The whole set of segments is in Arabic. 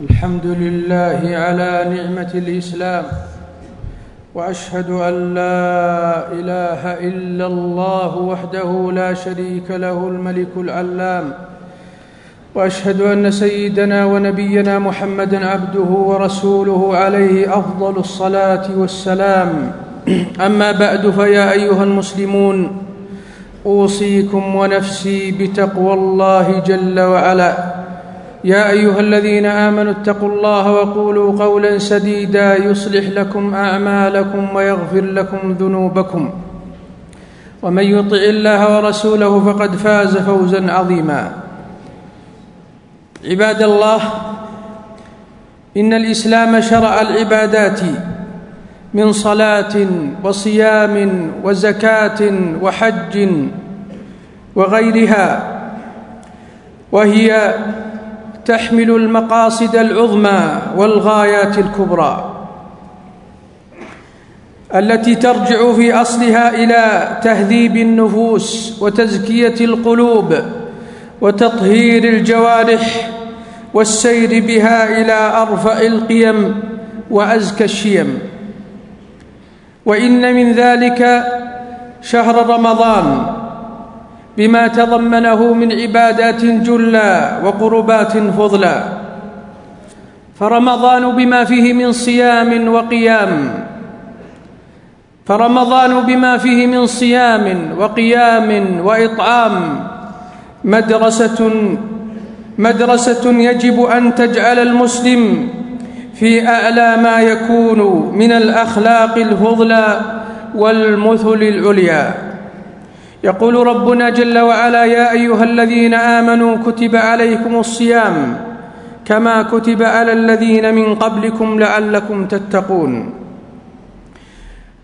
الحمد لله على نعمة الإسلام وأشهد أن لا إله إلا الله وحده لا شريك له الملك العلام وأشهد أن سيدنا ونبينا محمدا عبده ورسوله عليه أفضل الصلاة والسلام. أما بعد فيا أيها المسلمون أوصيكم ونفسي بتقوى الله جل وعلا. يا أيها الذين آمنوا اتقوا الله وقولوا قولا سديدا يصلح لكم أعمالكم ويغفر لكم ذنوبكم. ومن يطع الله ورسوله فقد فاز فوزا عظيما. عباد الله إن الإسلام شرع العبادات من صلاة وصيام وزكاة وحج وغيرها وهي تحمل المقاصد العظمى والغايات الكبرى التي ترجع في أصلها إلى تهذيب النفوس وتزكية القلوب وتطهير الجوارح والسير بها إلى ارفع القيم وأزكى الشيم. وإن من ذلك شهر رمضان بما تضمنه من عبادات جلا وقربات فضلا. فرمضان بما فيه من صيام وقيام. فرمضان بما فيه من صيام وقيام وإطعام. مدرسة مدرسة يجب أن تجعل المسلم في أعلى ما يكون من الأخلاق الفضلى والمثل العليا. يقول ربنا جل وعلا يا أيها الذين آمنوا كتب عليكم الصيام كما كتب على الذين من قبلكم لعلكم تتقون.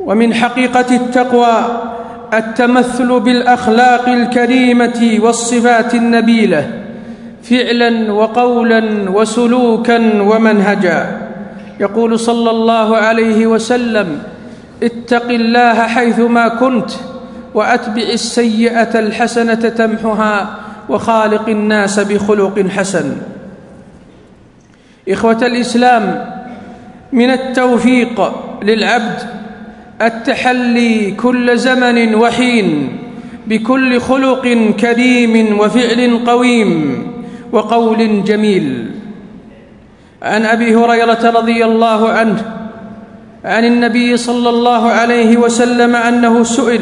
ومن حقيقة التقوى التمثل بالأخلاق الكريمة والصفات النبيلة فعلا وقولا وسلوكا ومنهجا. يقول صلى الله عليه وسلم اتق الله حيثما كنت وأتبع السيئة الحسنة تمحها وخالق الناس بخلق حسن. إخوة الإسلام من التوفيق للعبد التحلي كل زمن وحين بكل خلق كريم وفعل قويم وقول جميل. عن أبي هريرة رضي الله عنه عن النبي صلى الله عليه وسلم أنه سئل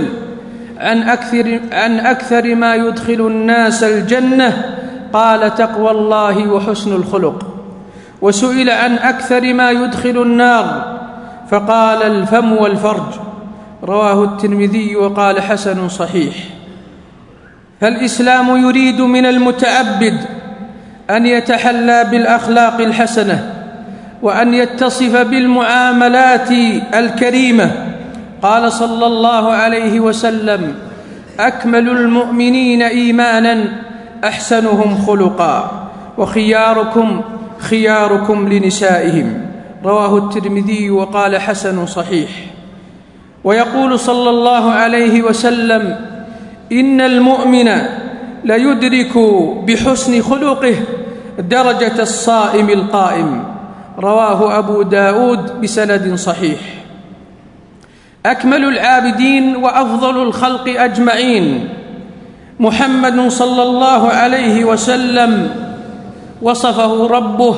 عن أكثر, عن أكثر ما يدخل الناس الجنة قال تقوى الله وحسن الخلق. وسئل عن أكثر ما يدخل النار فقال الفم والفرج. رواه الترمذي وقال حسن صحيح. فالإسلام يريد من المتعبد أن يتحلى بالأخلاق الحسنة وأن يتصف بالمعاملات الكريمة. قال صلى الله عليه وسلم أكمل المؤمنين إيمانا أحسنهم خلقا وخياركم خياركم لنسائهم. رواه الترمذي وقال حسن صحيح. ويقول صلى الله عليه وسلم إن المؤمن ليدرك بحسن خلقه درجة الصائم القائم. رواه أبو داود بسند صحيح. أكمل العابدين وأفضل الخلق أجمعين. محمد صلى الله عليه وسلم وصفه ربه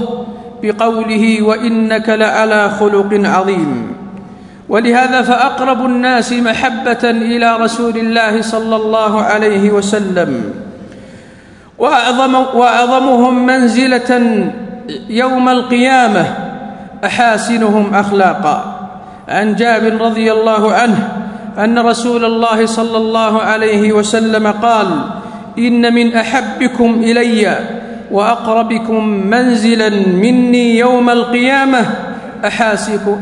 بقوله وإنك لعلى خلق عظيم. ولهذا فأقرب الناس محبة إلى رسول الله صلى الله عليه وسلم. واعظم وأعظمهم منزلة يوم القيامة أحاسنهم أخلاقا. عن جابر رضي الله عنه أن رسول الله صلى الله عليه وسلم قال إن من أحبكم إلي وأقربكم منزلا مني يوم القيامة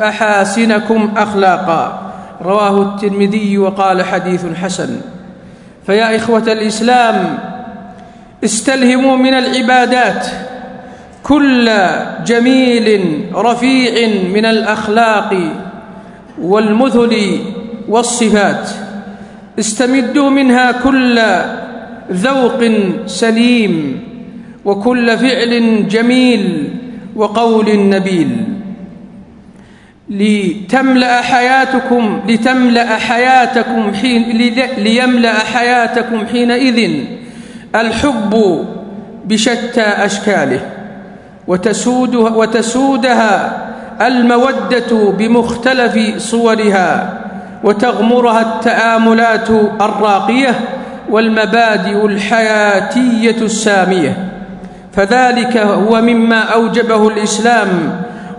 أحاسنكم أخلاقا. رواه الترمذي وقال حديث حسن. فيا إخوة الإسلام استلهموا من العبادات كل جميل رفيع من الأخلاق والمثل والصفات استمدوا منها كل ذوق سليم وكل فعل جميل وقول نبيل. لتملأ حياتكم لتملأ حياتكم حين ليملأ حياتكم حينئذ الحب بشتى أشكاله وتسودها, وتسودها المودة بمختلف صورها وتغمرها التآملات الراقية والمبادئ الحياتية السامية. فذلك هو مما أوجبه الإسلام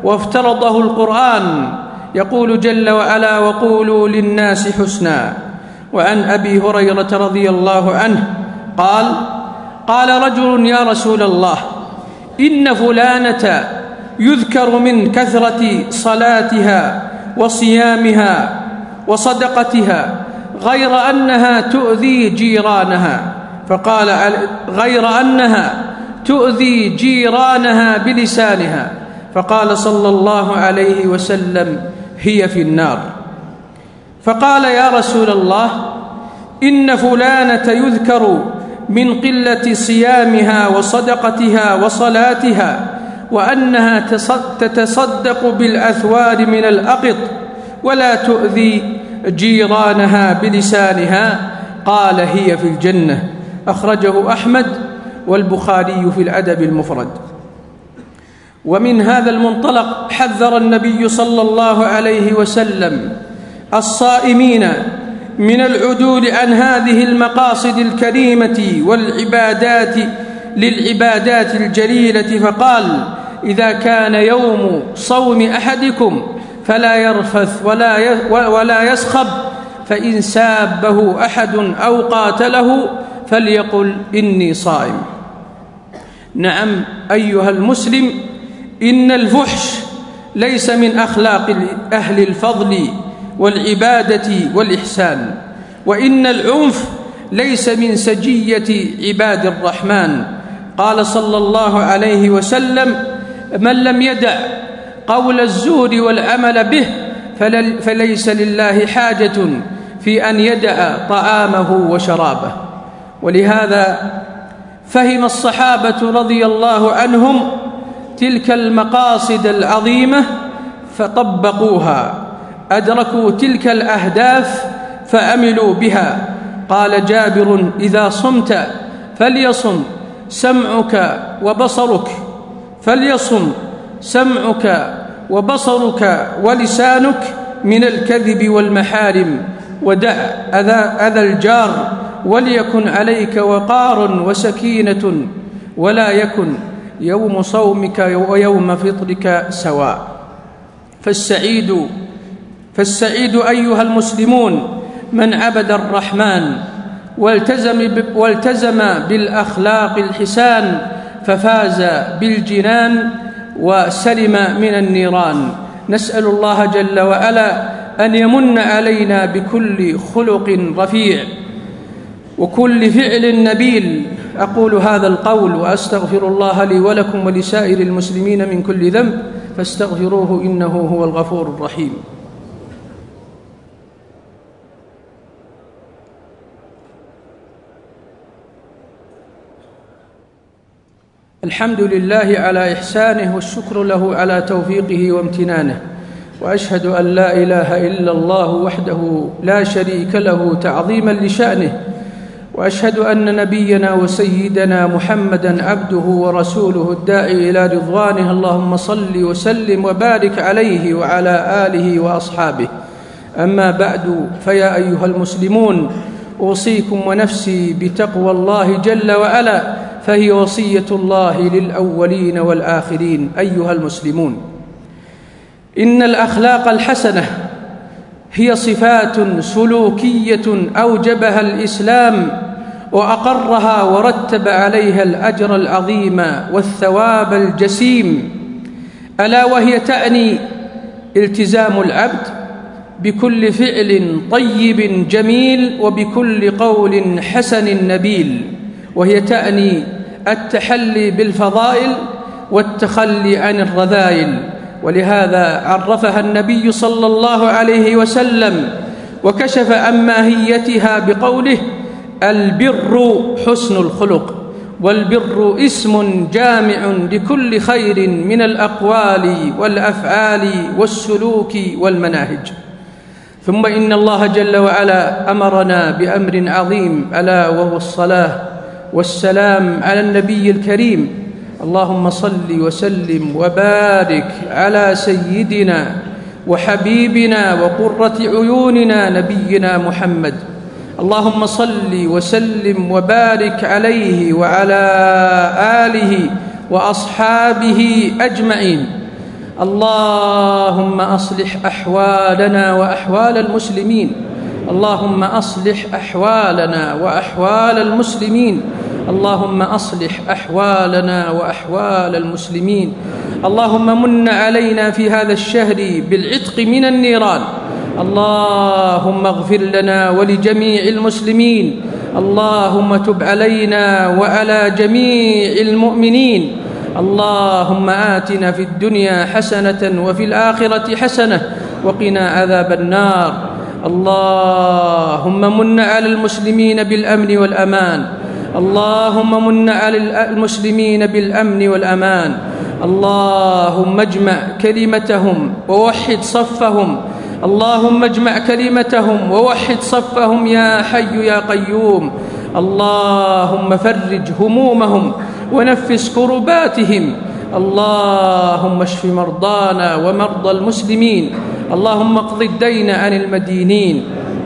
وافترضه القرآن. يقول جل وعلا وقولوا للناس حسنا. وعن أبي هريرة رضي الله عنه قال قال رجل يا رسول الله إن فلانة يذكر من كثرة صلاتها وصيامها وصدقتها غير أنها تؤذي جيرانها. فقال غير أنها تؤذي جيرانها بلسانها. فقال صلى الله عليه وسلم هي في النار. فقال يا رسول الله إن فلانة يذكر من قلة صيامها وصدقتها وصلاتها وأنها تتصدق بالأثوار من الأقط ولا تؤذي جيرانها بلسانها قال هي في الجنة. أخرجه أحمد والبخاري في الأدب المفرد. ومن هذا المنطلق حذر النبي صلى الله عليه وسلم الصائمين من العدول عن هذه المقاصد الكريمة والعبادات للعبادات الجليلة فقال إذا كان يوم صوم أحدكم فلا يرفث ولا ولا يسخب فإن سابه أحد أو قاتله فليقل إني صائم. نعم أيها المسلم إن الفحش ليس من أخلاق أهل الفضل والعبادة والإحسان وإن العنف ليس من سجية عباد الرحمن. قال صلى الله عليه وسلم من لم يدع قول الزور والعمل به فليس لله حاجة في أن يدع طعامه وشرابه. ولهذا فهم الصحابة رضي الله عنهم تلك المقاصد العظيمة فطبقوها أدركوا تلك الأهداف فأملوا بها. قال جابر إذا صمت فليصم سمعك وبصرك. فليصم سمعك وبصرك ولسانك من الكذب والمحارم ودع أذى, أذى الجار وليكن عليك وقار وسكينة ولا يكن يوم صومك ويوم فطرك سواء. فالسعيد فالسعيد أيها المسلمون من عبد الرحمن والتزم, والتزم بالأخلاق الحسان ففاز بالجنان وسلم من النيران. نسأل الله جل وعلا أن يمن علينا بكل خلق رفيع وكل فعل نبيل. أقول هذا القول وأستغفر الله لي ولكم ولسائر المسلمين من كل ذنب فاستغفروه إنه هو الغفور الرحيم. الحمد لله على إحسانه والشكر له على توفيقه وامتنانه وأشهد أن لا إله إلا الله وحده لا شريك له تعظيما لشأنه وأشهد أن نبينا وسيدنا محمدا عبده ورسوله الداعي إلى رضوانه اللهم صل وسلم وبارك عليه وعلى آله وأصحابه. أما بعد فيا أيها المسلمون أوصيكم ونفسي بتقوى الله جل وعلا. فهي وصية الله للأولين والآخرين أيها المسلمون. إن الأخلاق الحسنة هي صفات سلوكية أوجبها الإسلام وأقرها ورتب عليها الأجر العظيم والثواب الجسيم. ألا وهي تاني التزام العبد بكل فعل طيب جميل وبكل قول حسن نبيل. وهي تاني التحلي بالفضائل والتخلي عن الرذائل. ولهذا عرفها النبي صلى الله عليه وسلم وكشف عن ماهيتها بقوله البر حسن الخلق والبر اسم جامع لكل خير من الأقوال والأفعال والسلوك والمناهج. ثم إن الله جل وعلا أمرنا بأمر عظيم ألا وهو الصلاة. والسلام على النبي الكريم. اللهم صل وسلم وبارك على سيدنا وحبيبنا وقرة عيوننا نبينا محمد. اللهم صل وسلم وبارك عليه وعلى آله وأصحابه أجمعين. اللهم أصلح أحوالنا وأحوال المسلمين. اللهم أصلح أحوالنا وأحوال المسلمين. اللهم أصلح أحوالنا وأحوال المسلمين. اللهم من علينا في هذا الشهر بالعتق من النيران. اللهم اغفر لنا ولجميع المسلمين. اللهم تب علينا وعلى جميع المؤمنين. اللهم آتنا في الدنيا حسنة وفي الآخرة حسنة. وقنا عذاب النار. اللهم من على المسلمين بالأمن والأمان. اللهم من على المسلمين بالأمن والأمان. اللهم اجمع كلمتهم ووحد صفهم. اللهم اجمع كلمتهم ووحد صفهم يا حي يا قيوم. اللهم فرج همومهم ونفس كرباتهم. اللهم اشف مرضانا ومرضى المسلمين. اللهم اقض الدين عن المدينين.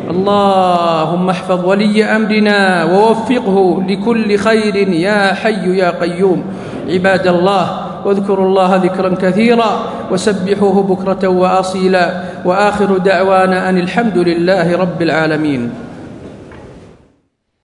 اللهم احفظ ولي أمرنا ووفقه لكل خير يا حي يا قيوم. عباد الله واذكروا الله ذكرا كثيرا وسبحوه بكرة واصيلا. وآخر دعوانا أن الحمد لله رب العالمين.